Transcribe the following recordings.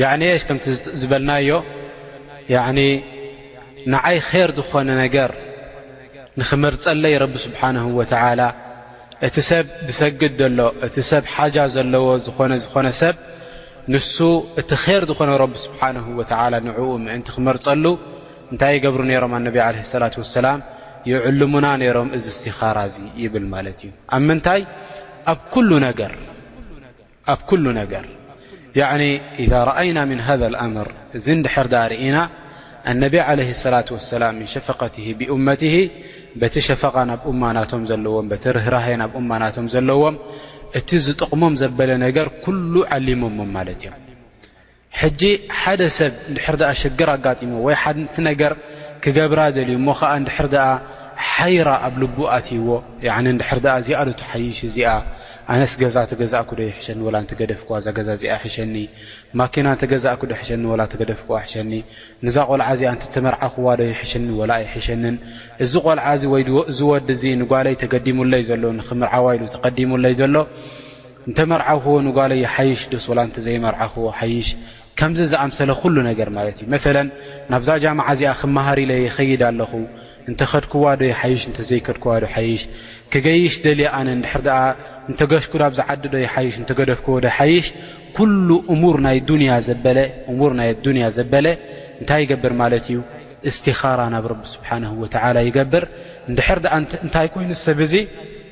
የዕንየሽ ከምቲ ዝበልናዮ ንዓይ ኼር ዝኾነ ነገር ንኽመርፀለይ ረቢ ስብሓንሁ ወተዓላ እቲ ሰብ ዝሰግድ ዘሎ እቲ ሰብ ሓጃ ዘለዎ ዝኾነ ዝኾነ ሰብ ንሱ እቲ ኼር ዝኾነ ረቢ ስብሓንሁ ወተዓላ ንዕኡ ምእንቲ ክመርፀሉ እንታይ ይገብሩ ነይሮም ኣነቢ ዓለ ሰላት ወሰላም ይዕልሙና ነይሮም እዚ ስቲኻራ እዙ ይብል ማለት እዩ ኣብ ምንታይ ኣብ ኩሉ ነገር ኣብ ኩሉ ነገር ያዕኒ ኢዛ ረኣይና ምን ሃዛ ልኣምር እዚ እንድሕር ደኣ ርኢና ኣነቢ ዓለይህ ሰላት ወሰላም ምን ሸፈቀትህ ብኡመትህ በቲ ሸፈቓ ናብ ኡማ ናቶም ዘለዎም በቲ ርህራሀ ናብ ኡማ ናቶም ዘለዎም እቲ ዝጥቕሞም ዘበለ ነገር ኩሉ ዓሊሞሞም ማለት እዮም ሕጂ ሓደ ሰብ እንድሕር ደኣ ሽግር ኣጋጢምዎ ወይ ሓንቲ ነገር ክገብራ ደልዩ እሞ ኸኣ እንድሕር ደኣ ሓይራ ኣብ ልቡ ኣትይዎ ያዕኒ እንድሕር ደኣ እዚኣ ዶ ትሓይሽ እዚኣ ኣነስ ገዛ ተገዛእኩ ዶ ይሕሸኒ ወላ እንተገደፍክዋ እዛ ገዛ እዚኣ ይሕሸኒ ማኪና እንተገዛእኩ ዶ ይሕሸኒ ወላ ተገደፍክዋ ይሕሸኒ ንዛ ቆልዓ እዚኣ እንተተመርዓኽዋ ዶ ይሕሽኒ ወላ ኣይሕሸንን እዚ ቆልዓ እዚ ወይ እዚ ወዲ እዚ ንጓለይ ተገዲሙለይ ዘሎ ንኽምርዓዋ ኢሉ ተቐዲሙለይ ዘሎ እንተመርዓኹዎ ንጓለይ ይሓይሽ ዶስ ወላ እንተዘይመርዓኹዎ ሓይሽ ከምዚ ዝኣምሰለ ኩሉ ነገር ማለት እዩ መለ ናብዛ ጃምዓ እዚኣ ክመሃር ኢለ ይኸይድ ኣለኹ እንተኸድክዋ ዶ ይሓይሽ እንተዘይከድክዋ ዶ ሓይሽ ክገይሽ ደልየ ኣነ እንድሕር ደኣ እንተገሽኩ ዳብዚ ዓዲ ዶ ይሓይሽ እንተገደፍክዎ ዶ ይሓይሽ ኩሉ እሙር ናይ ዱንያ ዘበለ እሙር ናይ ኣዱንያ ዘበለ እንታይ ይገብር ማለት እዩ እስትኻራ ናብ ረቢ ስብሓንሁ ወተዓላ ይገብር እንድሕር ደኣ እንታይ ኮይኑ ሰብ እዙ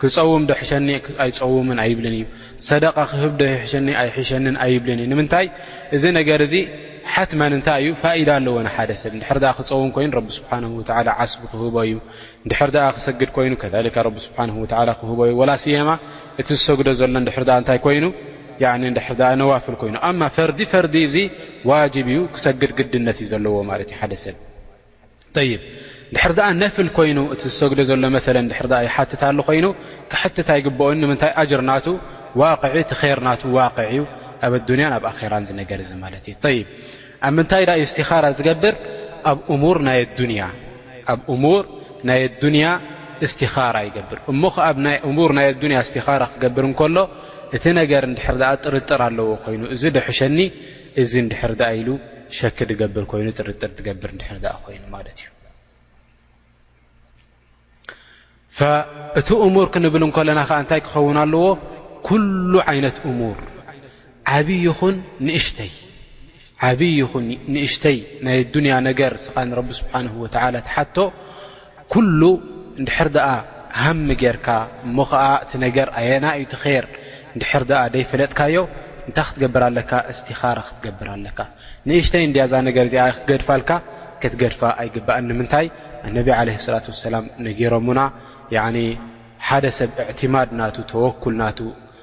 ክጸውም ዶ ሕሸኒ ኣይጸውምን ኣይብልን እዩ ሰደቃ ክህብ ዶ ይሕሸኒ ኣይሕሸንን ኣይብልን እዩ ንምንታይ እዚ ነገር እዚ ሓትመን እንታይ እዩ ፋኢዳ ኣለዎ ንሓደ ሰብ እንድሕር ደኣ ክጸውም ኮይኑ ረቢ ስብሓን ወተዓላ ዓስቢ ክህቦ እዩ እንድሕር ደኣ ክሰግድ ኮይኑ ከሊካ ረቢ ስብሓን ወተዓላ ክህቦ እዩ ወላ ስየማ እቲ ዝሰግዶ ዘሎ እንድሕር ደኣ እንታይ ኮይኑ እንድሕር ደኣ ነዋፍል ኮይኑ ኣማ ፈርዲ ፈርዲ እዚ ዋጅብ እዩ ክሰግድ ግድነት እዩ ዘለዎ ማለት እዩ ሓደ ሰብ ጠይብ ድሕር ድኣ ነፍል ኮይኑ እቲ ዝሰግዶ ዘሎ መተለን ድሕር ድኣ ይሓትታሉ ኮይኑ ክሕትት ኣይግብኦን ንምንታይ ኣጅር ናቱ ዋቅዒ እቲ ኼር ናቱ ዋቅዕ እዩ ኣብ ኣዱንያን ኣብ ኣኼራን ዝነገር እዚ ማለት እዩ ጠይብ ኣብ ምንታይ ድኣ እዩ እስቲኻራ ዝገብር ኣብ እሙር ናይ ኣዱንያ ኣብ እሙር ናይ ኣዱንያ እስቲኻራ ይገብር እሞ ኸዓ ኣብ ናይ እሙር ናይ ኣዱንያ እስቲኻራ ክገብር እንከሎ እቲ ነገር እንድሕር ድኣ ጥርጥር ኣለዎ ኮይኑ እዚ ዶሕሸኒ እዚ እንድሕር ደኣ ኢሉ ሸኪ ድገብር ኮይኑ ጥርጥር ድገብር እንድሕር ደኣ ኮይኑ ማለት እዩ እቲ እሙር ክንብል እንከለና ከዓ እንታይ ክኸውን ኣለዎ ኩሉ ዓይነት እሙር ዓብዪ ይኹን ንእሽተይ ዓብዪ ይኹን ንእሽተይ ናይ ኣዱንያ ነገር ስኻ ንረቢ ስብሓን ወተዓላ ትሓቶ ኩሉ እንድሕር ደኣ ሃም ጌርካ እሞ ከኣ እቲ ነገር ኣየናይ እዩ እቲ ኼር እንድሕር ደኣ ደይፈለጥካዮ እንታይ ክትገብር ኣለካ እስቲኻራ ክትገብር ኣለካ ንእሽተይ እንድያ እዛ ነገር እዚኣ ክገድፋልካ ክትገድፋ ኣይግባእን ንምንታይ ኣነቢ ዓለይሂ ሰላት ወሰላም ነጊሮሙና ያዕኒ ሓደ ሰብ እዕትማድ ናቱ ተወኩል ናቱ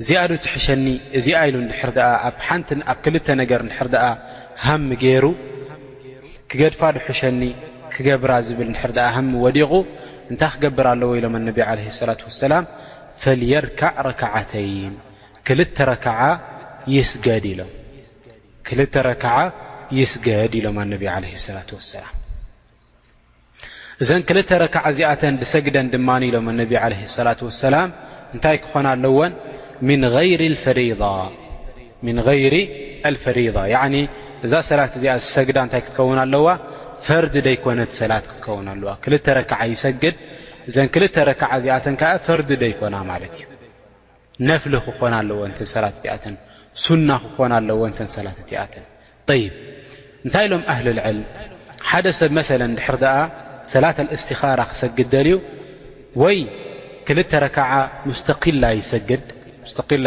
እዚኣ ዶ ትሕሸኒ እዚኣ ኢሉ ንድሕር ድኣ ኣብ ሓንቲ ኣብ ክልተ ነገር ንድሕር ድኣ ሃም ገይሩ ክገድፋ ዶ ሕሸኒ ክገብራ ዝብል ንድሕር ድኣ ሃም ወዲቑ እንታይ ክገብር ኣለዎ ኢሎም ኣነቢ ዓለ ሰላት ወሰላም ፈልየርካዕ ረክዓተይን ክልተ ረክዓ ይስገድ ኢሎም ክልተ ረክዓ ይስገድ ኢሎም ኣነቢ ዓለ ሰላት ወሰላም እዘን ክልተ ረክዓ እዚኣተን ድሰግደን ድማ ኢሎም ኣነቢ ዓለ ሰላት ወሰላም እንታይ ክኾና ኣለወን ምን ይሪ ኣልፈሪض እዛ ሰላት እዚኣ ዝሰግዳ እንታይ ክትከውን ኣለዋ ፈርዲ ደይኮነት ሰላት ክትከውን ኣለዋ ክልተ ረክዓ ይሰግድ እዘን ክልተ ረክዓ እዚኣተን ከዓ ፈርዲ ደይኮና ማለት እዩ ነፍል ክኾና ኣለወን ተን ሰላት እቲኣተን ሱና ክኾና ኣለወን ተን ሰላት እቲኣተን ይ እንታይ ኢሎም ኣህል ልዕልም ሓደ ሰብ መለ ድሕር ደኣ ሰላት ኣልእስቲኻራ ክሰግድ ደልዩ ወይ ክልተ ረክዓ ሙስተላ ይሰግድ ሙስተላ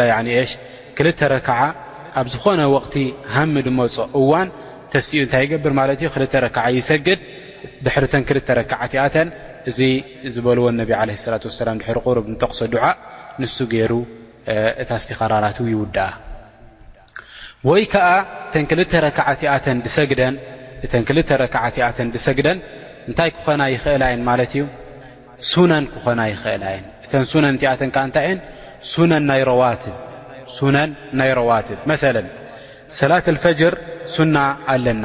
ሽ ክልተ ረክዓ ኣብ ዝኾነ ወቕቲ ሃሚ ድመፆ እዋን ተሲኡ እንታይ ይገብር ማለት እዩ ክልተ ረክዓ ይሰግድ ድሕርተን ክልተ ረክዓ እቲኣተን እዚ ዝበልዎን ነቢ ዓለይሂ ሰላቱ ወሰላም ድሕሪ ቁሩብ ንጠቕሶ ዱዓእ ንሱ ገይሩ እታ እስቲኻራ ናቱ ይውድኣ። ወይ ከኣ እተን ክልተ ረክዓ እቲኣተን ድሰግደን እተን ክልተ ረክዓ እቲኣተን ድሰግደን እንታይ ክኾና ይኽእላ እየን ማለት እዩ ሱነን ክኾና ይኽእላ እየን። እተን ሱነን እቲኣተን ከኣ እንታይ እየን ሱነን ናይ ረዋትብ ሱነን ናይ ረዋትብ መለ ሰላት ኣልፈጅር ሱና ኣለና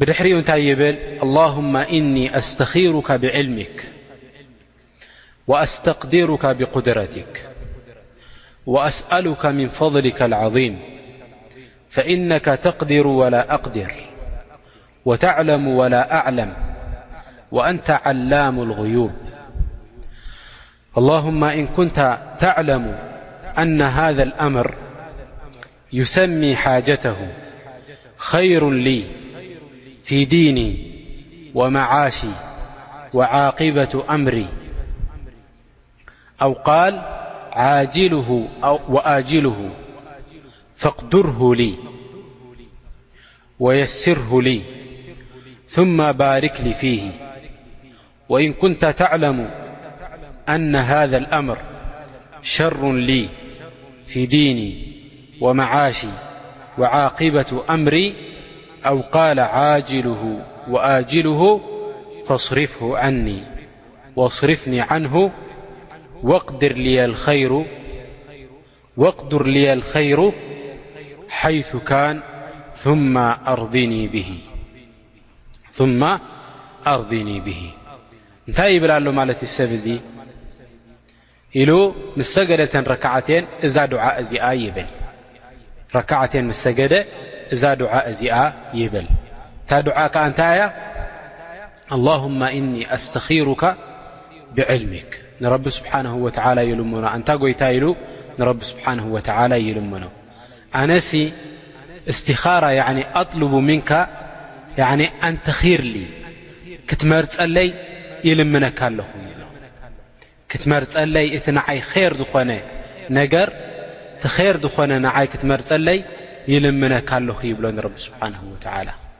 ብድሪኡ እታይ يብል اللهم إن أستخرك بعلمك وأستقድرك بقድረትك وأسألك من فضلك العظيم فإنك تقدر ولا أقدر وتعلم ولا أعلم وأنت علام الغيوب اللهم إن كنت تعلم أن هذا الأمر يسمي حاجته خير لي في ديني ومعاشي وعاقبة أمري أو قال عجلهوآجله فاقدره لي ويسره لي ثم بارك لي فيه وإن كنت تعلم أن هذا الأمر شر لي في ديني ومعاشي وعاقبة أمري أو قال عاجله وآجله واصرفني عنه واقدር ي لخيሩ يث ثم أرضن ثማ ኣርضኒ ብሂ እንታይ ይብል ኣሎ ማለት እዩ ሰብ እዙ ኢሉ ምስ ሰገደተን ረክዓትን እዛ ዱዓ እዚኣ ይብል ረክዓትን ምስ ሰገደ እዛ ዱዓ እዚኣ ይብል እታ ዱዓ ከዓ እንታይ እያ ኣላሁማ እኒ ኣስተኪሩካ ብዕልሚክ ንረቢ ስብሓንሁ ወተዓላ ይልምኖ ኣንታ ጐይታ ኢሉ ንረቢ ስብሓንሁ ወተዓላ ይልምኖ ኣነሲ እስቲኻራ ኣጥልቡ ምንካ ኣንተኺርሊ ክትመርፀለይ ይልምነካ ኣለኹ ይብሎ ክትመርፀለይ እቲ ንዓይ ር ዝኾነ ነገር እቲ ር ዝኾነ ንዓይ ክትመርፀለይ ይልምነካ ኣለኹ ይብሎ ንረቢ ስብሓን ወተዓላ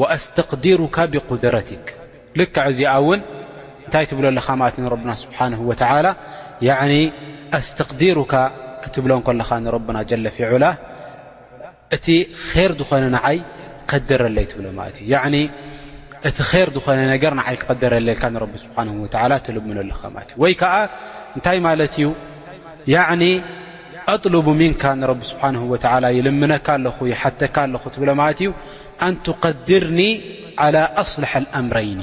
ወኣስተቅዲሩካ ብቁድረቲክ ልክዕ እዚኣ እውን እንታይ ትብሎ ኣለኻ ማለት ንረብና ስብሓንሁ ወተዓላ ያዕኒ ኣስተቅዲሩካ ክትብሎ ከለኻ ንረብና ጀለ ፊ ዑላ እቲ ኼር ዝኾነ ንዓይ ቀድረለይ ትብሎ ማለት እዩ ያዕኒ እቲ ኼር ዝኾነ ነገር ንዓይ ክቐደረለልካ ንረቢ ስብሓን ወተዓላ ትልምኖ ኣለኻ ማለት እዩ ወይ ከዓ እንታይ ማለት እዩ ያዕኒ ኣጥሉቡ ሚንካ ንረቢ ስብሓን ወተዓላ ይልምነካ ኣለኹ ይሓተካ ኣለኹ ትብሎ ማለት እዩ ኣን ትቀድርኒ ዓላ ኣስለሐ ኣምረይኒ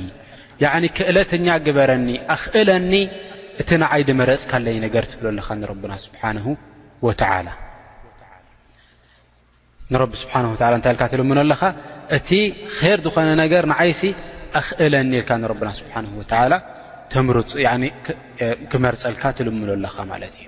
ያኒ ክእለተኛ ግበረኒ ኣኽእለኒ እቲ ንዓይ ድመረፅካለይ ነገር ትብሎ ኣለኻ ንረብና ስብሓንሁ ወተዓላ ንረቢ ስብሓን ወላ እንታይ ልካ ትልምኖ ኣለኻ እቲ ኼር ዝኾነ ነገር ንዓይሲ ኣኽእለኒ ኢልካ ንረብና ስብሓን ወተዓላ ተምርፁ ክመርፀልካ ትልምኖ ኣለኻ ማለት እዩ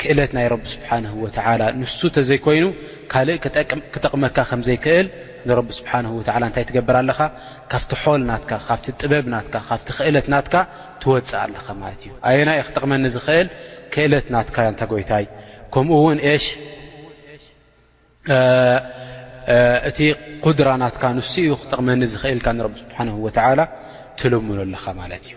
ክእለት ናይ ረቢ ስብሓንሁ ወተዓላ ንሱ ተዘይኮይኑ ካልእ ክጠቅመካ ከም ዘይክእል ንረቢ ስብሓንሁ ወተዓላ እንታይ ትገብር ኣለኻ ካብቲ ሖል ናትካ ካብቲ ጥበብ ናትካ ካብቲ ክእለት ናትካ ትወፅእ ኣለኻ ማለት እዩ ኣየና እየ ክጠቕመኒ ዝኽእል ክእለት ናትካ ኣንታ ጎይታይ ከምኡ እውን ኤሽ እቲ ቁድራ ናትካ ንሱ እዩ ክጠቕመኒ ዝኽእልካ ንረቢ ስብሓንሁ ወተዓላ ትልምኖ ኣለኻ ማለት እዩ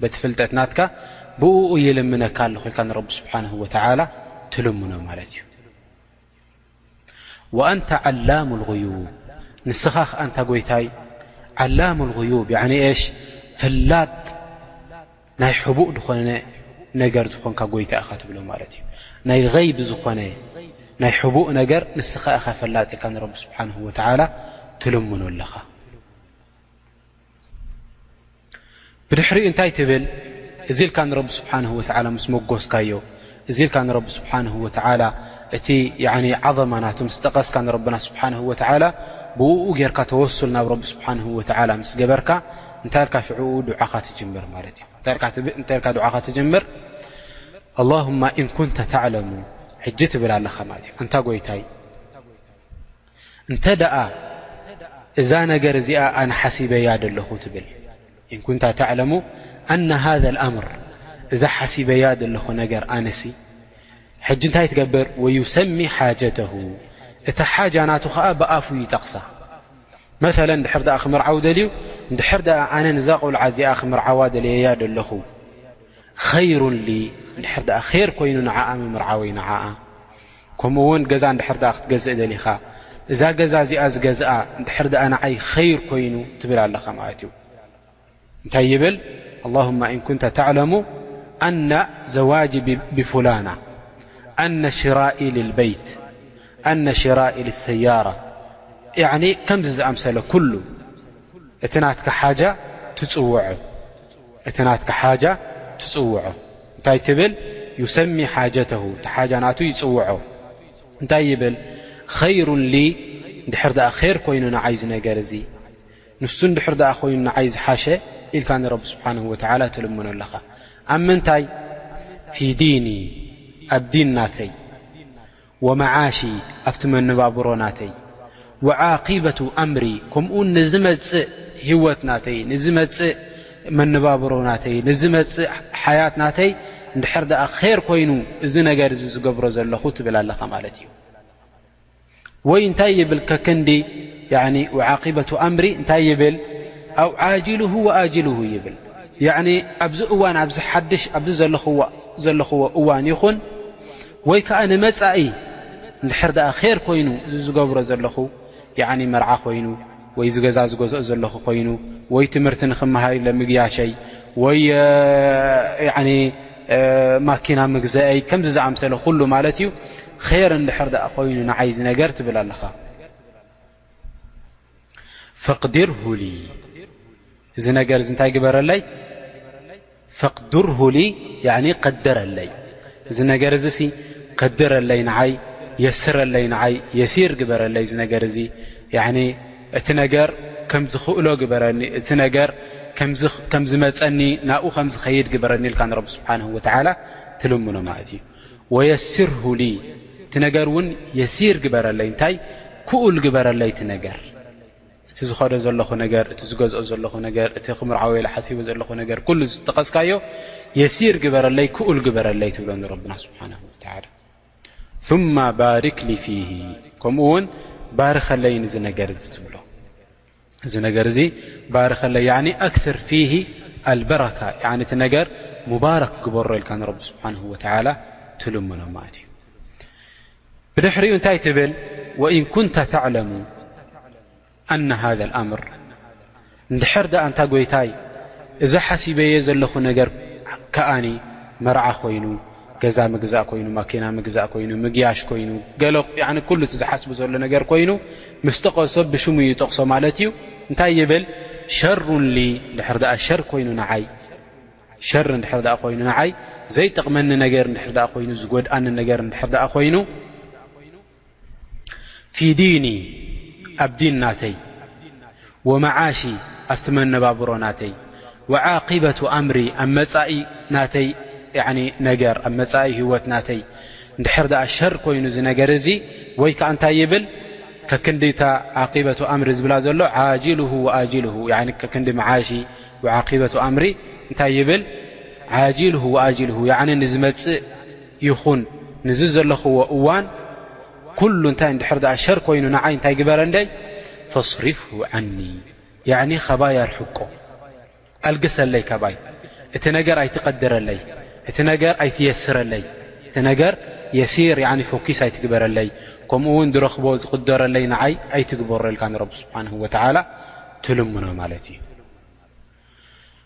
በቲ ፍልጠት ናትካ ብእኡ ይልምነካ ኣለኹ ኢልካ ንረቢ ስብሓንሁ ወተዓላ ትልምኖ ማለት እዩ ወኣንተ ዓላሙ ልغዩብ ንስኻ ኸዓ እንታ ጐይታይ ዓላሙ ልغዩብ ያኒ እሽ ፍላጥ ናይ ሕቡእ ዝኾነ ነገር ዝኾንካ ጐይታ ኢኻ ትብሎ ማለት እዩ ናይ غይብ ዝኾነ ናይ ሕቡእ ነገር ንስኻ ኢኻ ፈላጥ ኢልካ ንረቢ ስብሓንሁ ወተዓላ ትልምኖ ኣለኻ ብድሕሪኡ እንታይ ትብል እዚ ኢልካ ንረቢ ስብሓን ወተዓላ ምስ መጎስካዮ እዚ ኢልካ ንረቢ ስብሓን ወተዓላ እቲ ዓዘማ ናቱ ምስ ጠቐስካ ንረብና ስብሓን ወተዓላ ብእኡ ጌርካ ተወሱል ናብ ረቢ ስብሓን ወተዓላ ምስ ገበርካ እንታይ ኢልካ ሽዕኡ ድዓኻ ትጅምር ማለት እዩ እንታይ ኢልካ ድዓኻ ትጅምር ኣላሁማ እንኩንተ ተዕለሙ ሕጂ ትብል ኣለኻ ማለት እዩ ኣንታ ጐይታይ እንተ ደኣ እዛ ነገር እዚኣ ኣነ ሓሲበያ ደለኹ ትብል እን ኩንታ ተዕለሙ ኣነ ሃذ ኣምር እዛ ሓሲበያ ዘለኹ ነገር ኣነሲ ሕጂ እንታይ ትገብር ወዩሰሚ ሓጀተሁ እታ ሓጃ ናቱ ኸዓ ብኣፉ ይጠቕሳ መለ ድሕር ኣ ክምርዓው ደልዩ ድሕር ኣ ኣነ ንዛ ቆልዓ እዚኣ ክምርዓዋ ደለየያ ደለኹ ኸይሩን ድሕር ኣ ር ኮይኑ ንዓኣ ምምርዓወይ ንዓኣ ከምኡ ውን ገዛ እንድሕር ድኣ ክትገዝእ ደሊኻ እዛ ገዛ እዚኣ ዝገዝኣ እንድሕር ድኣ ንዓይ ኸይር ኮይኑ ትብል ኣለኻ ማለት እዩ እንታይ ይብል ኣላሁማ እን ኩንተ ተዕለሙ ኣነ ዘዋጅ ብፍላና ኣነ ሽራኢ ልልበይት ኣነ ሽራኢ ልሰያራ ከምዚ ዝኣምሰለ ኩሉ እቲ ናትካ ሓጃ ትፅውዖ እቲ ናትካ ሓጃ ትጽውዖ እንታይ ትብል ዩሰሚ ሓጀተሁ እቲ ሓጃ ናቱ ይጽውዖ እንታይ ይብል ኸይሩ ሊ እንድሕር ድኣ ኼር ኮይኑ ንዓይ ዝነገር እዚ ንሱ እንድሕር ድኣ ኮይኑ ንዓይ ዝሓሸ ኢልካ ንረቢ ስብሓን ወተዓላ ትልምኖ ኣለኻ ኣብ ምንታይ ፊ ዲኒ ኣብ ዲን ናተይ ወመዓሺ ኣብቲ መነባብሮ ናተይ ወዓቂበቱ ኣምሪ ከምኡ ንዝመፅእ ህወት ናተይ ንዝመፅእ መነባብሮ ናተይ ንዝመፅእ ሓያት ናተይ እንድሕር ድኣ ኼር ኮይኑ እዚ ነገር እዚ ዝገብሮ ዘለኹ ትብል ኣለኻ ማለት እዩ ወይ እንታይ ይብል ከክንዲ ዓቂበቱ ኣምሪ እንታይ ይብል ኣው ዓጅልሁ ወኣጅልሁ ይብል ኣብዚ እዋን ኣብዚ ሓድሽ ኣብዚ ዘለኹዎ እዋን ይኹን ወይ ከኣ ንመጻኢ እንድሕር ደኣ ኼር ኮይኑ እዚ ዝገብሮ ዘለኹ ያዕኒ መርዓ ኮይኑ ወይ እዚ ገዛ ዝገዝኦ ዘለኹ ኮይኑ ወይ ትምህርቲ ንኽመሃር ኢለ ምግያሸይ ወይ ያዕኒ ማኪና ምግዘአይ ከምዚ ዝኣምሰለ ዅሉ ማለት እዩ ኼር እንድሕር ደኣ ኾይኑ ንዓይ እዚ ነገር ትብል ኣለኻ ፈቅድርሁሊ እዚ ነገር እዚ እንታይ ግበረለይ ፈቅድርሁሊ ቀደረለይ እዚ ነገር እዚ ሲ ቀደረለይ ንዓይ የስረለይ ንዓይ የሲር ግበረለይ እዚ ነገር እዚ እቲ ነገር ከም ዝኽእሎ ግበረኒ እቲ ነገር ከም ዝመፀኒ ናብኡ ከም ዝኸይድ ግበረኒ ኢልካ ንረቢ ስብሓን ወተዓላ ትልምኖ ማለት እዩ ወየስርሁ ሊ እቲ ነገር እውን የሲር ግበረለይ እንታይ ክኡል ግበረለይ እቲ ነገር እቲ ዝኸዶ ዘለኹ ነገር እቲ ዝገዝኦ ዘለኹ ነገር እቲ ክምርዓወ ኢለ ሓሲበ ዘለኹ ነገር ኩሉ ዝጠቐስካዮ የሲር ግበረለይ ክኡል ግበረለይ ትብሎ ንረብና ስብሓን ወተላ ثማ ባርክ ሊ ፊሂ ከምኡ እውን ባርኸለይ ንዚ ነገር እዚ ትብሎ እዚ ነገር እዚ ባርኸለ ያኒ ኣክር ፊሂ ኣልበረካ ያኒ እቲ ነገር ሙባረክ ግበሮ ኢልካ ንረቢ ስብሓን ወተላ ትልምኖ ማለት እዩ ብድሕሪኡ እንታይ ትብል ወኢን ኩንተ ተዕለሙ ኣነ ሃذ ኣምር እንድሕር ድኣ እንታ ጐይታይ እዚ ሓሲበየ ዘለኹ ነገር ከኣኒ መርዓ ኮይኑ ገዛ ምግዛእ ኮይኑ ማኪና ምግዛእ ኮይኑ ምግያሽ ኮይኑ ገለ ያኒ ኩሉ እቲ ዝሓስቡ ዘሎ ነገር ኮይኑ ምስ ጠቐሶ ብሽሙ እዩ ጠቕሶ ማለት እዩ እንታይ ይብል ሸሩን ሊ ድሕር ደኣ ሸር ኮይኑ ንዓይ ሸር እንድሕር ደኣ ኮይኑ ንዓይ ዘይጠቕመኒ ነገር እንድሕር ደኣ ኮይኑ ዝጎድኣኒ ነገር እንድሕር ደኣ ኮይኑ ፊ ዲኒ ኣብ ዲን ናተይ ወመዓሺ ኣብቲ መነባብሮ ናተይ ወዓቂበቱ ኣምሪ ኣብ መፃኢ ናተይ ነገር ኣብ መፃኢ ህይወት ናተይ እንድሕር ድኣ ሸር ኮይኑ እዚ ነገር እዚ ወይ ከዓ እንታይ ይብል ከክንዲ እታ ዓቂበቱ ኣምሪ ዝብላ ዘሎ ዓጅል ወኣጅል ከክንዲ መዓሺ ዓቂበቱ ኣምሪ እንታይ ይብል ዓጅል ወኣጅል ንዝመፅእ ይኹን ንዚ ዘለኹዎ እዋን ኩሉ እንታይ እንድሕር ድኣ ሸር ኮይኑ ንዓይ እንታይ ግበረ ንደይ ፈስሪፍሁ ዓኒ ያዕኒ ኻባይ ኣርሕቆ ኣልግሰለይ ካባይ እቲ ነገር ኣይትቐድረለይ እቲ ነገር ኣይትየስረለይ እቲ ነገር የሲር ያኒ ፎኪስ ኣይትግበረለይ ከምኡ እውን ዝረኽቦ ዝቕደረለይ ንዓይ ኣይትግበረልካ ንረቢ ስብሓን ወተዓላ ትልምኖ ማለት እዩ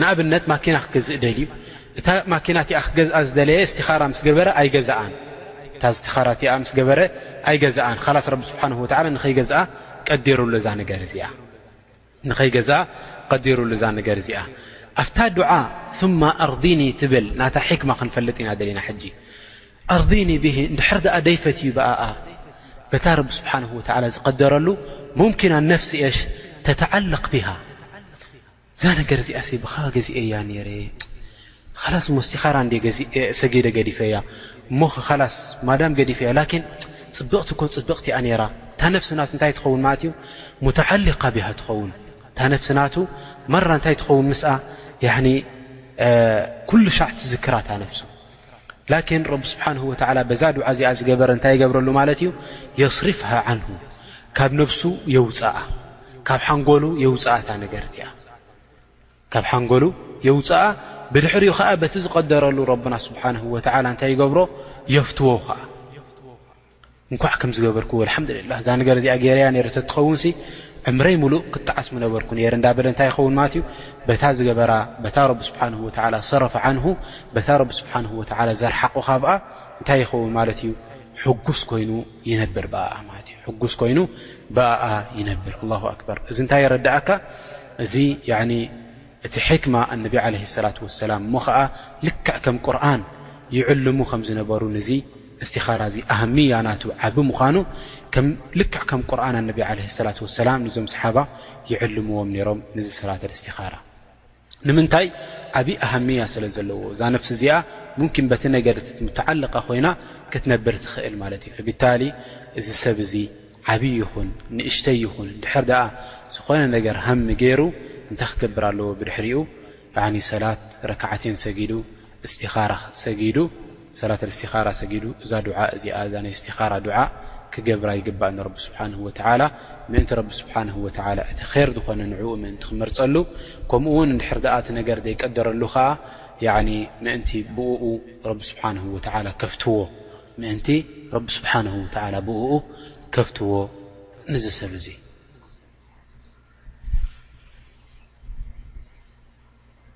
ንኣብነት ማኪና ክገዝእ ደልዩ እታ ማኪና እቲኣ ክገዝኣ ዝደለየ እስቲኻራ ምስ ገበረ ኣይገዝኣን እታ እስቲኻራ እቲኣ ምስ ገበረ ኣይገዝኣን ኻላስ ረቢ ስብሓን ወላ ንኸይገዝኣ ቀዲሩሉ እዛ ነገር እዚኣ ንኸይገዝኣ ቐዲሩሉ እዛ ነገር እዚኣ ኣብታ ዱዓ ثማ ኣርضኒ ትብል ናታ ሕክማ ክንፈልጥ ኢና ደለና ሕጂ ኣርضኒ ብሂ እንድሕር ድኣ ደይፈትዩ ብኣኣ በታ ረቢ ስብሓን ወላ ዝቐደረሉ ሙምኪን ኣነፍሲ እሽ ተተዓለቕ ብሃ እዛ ነገር እዚኣሲ ብኻ ገዚኤያ ኔረ ኻላስ እሞ ስቲኻራ እንድየ ገዚኤ ሰጊደ ገዲፈያ እሞኸ ኻላስ ማዳም ገዲፈያ ላኪን ጽብቕቲ እኮ ጽብቕቲ እያ ኔራ እታ ነፍሲ ናቱ እንታይ ትኸውን ማለት እዩ ሙተዓሊቃ ቢሃ ትኸውን እታ ነፍሲ ናቱ ማራ እንታይ ትኸውን ምስኣ ያኒ ኩሉ ሻዕ ትዝክራ እታ ነፍሱ ላኪን ረቢ ስብሓንሁ ወተዓላ በዛ ዱዓ እዚኣ ዝገበረ እንታይ ይገብረሉ ማለት እዩ የስርፍሃ ዓንሁ ካብ ነብሱ የውፅኣ ካብ ሓንጎሉ የውፅኣ እታ ነገርት እያ ካብ ሓንጎሉ የውፅኣ ብድሕሪኡ ኸዓ በቲ ዝቐደረሉ ረብና ስብሓንሁ ወተዓላ እንታይ ይገብሮ የፍትዎ ኸዓ እንኳዕ ከምዚ ገበርኩ ወልሓምድልላህ እዛ ነገር እዚኣ ገይረያ ነይረ ተትኸውንሲ ዕምረይ ሙሉእ ክጣዓስ ምነበርኩ ነይረ እንዳበለ እንታይ ይኸውን ማለት እዩ በታ ዝገበራ በታ ረቢ ስብሓንሁ ወተዓላ ሰረፈ ዓንሁ በታ ረቢ ስብሓንሁ ወተዓላ ዘርሓቑ ካብኣ እንታይ ይኸውን ማለት እዩ ሕጉስ ኮይኑ ይነብር ብኣ ማለት እዩ ሕጉስ ኮይኑ ብኣኣ ይነብር ኣላሁ ኣክበር እዚ እንታይ የረዳእካ እዚ እቲ ሕክማ ኣነቢ ዓለ ሰላት ወሰላም እሞ ኸዓ ልክዕ ከም ቁርን ይዕልሙ ከም ዝነበሩን እዚ እስቲኻራ እዚ ኣህምያ ናቱ ዓቢ ምዃኑ ከም ልክዕ ከም ቁርኣን ኣነቢ ዓለይሂ ሰላቱ ወሰላም ንዞም ሰሓባ ይዕልምዎም ነይሮም ንዚ ሰላተል እስቲኻራ ንምንታይ ዓቢ ኣህምያ ስለ ዘለዎ እዛ ነፍሲ እዚኣ ሙምኪን በቲ ነገር እቲ ሙተዓልቃ ኮይና ክትነብር ትኽእል ማለት እዩ ፈቢታሊ እዚ ሰብ እዚ ዓብዪ ይኹን ንእሽተይ ይኹን ድሕር ደኣ ዝኾነ ነገር ሃሚ ገይሩ እንታይ ክገብር ኣለዎ ብድሕሪኡ ሰላት ረክዓቴን ሰጊዱ እስቲኻራ ሰጊዱ፣ ሰላት ኣልእስቲኻራ ሰጊዱ፣ እዛ ዱዓእ እዚኣ እዛ ናይ እስቲኻራ ዱዓእ ክገብራ ይግባእ ንረቢ ስብሓነሁ ወተዓላ፣ ምእንቲ ረቢ ስብሓነሁ ወተዓላ እቲ ኼር ዝኾነ ንዕኡ ምእንቲ ክመርጸሉ፣ ከምኡ'ውን እንድሕር ደኣ እቲ ነገር ዘይቀደረሉ ከኣ ያዕኒ ምእንቲ ብእኡ ረቢ ስብሓነሁ ወተዓላ ከፍትዎ። ምእንቲ ረቢ ስብሓነሁ ወተዓላ ብእኡ ከፍትዎ ንዚ ሰብ እዚ።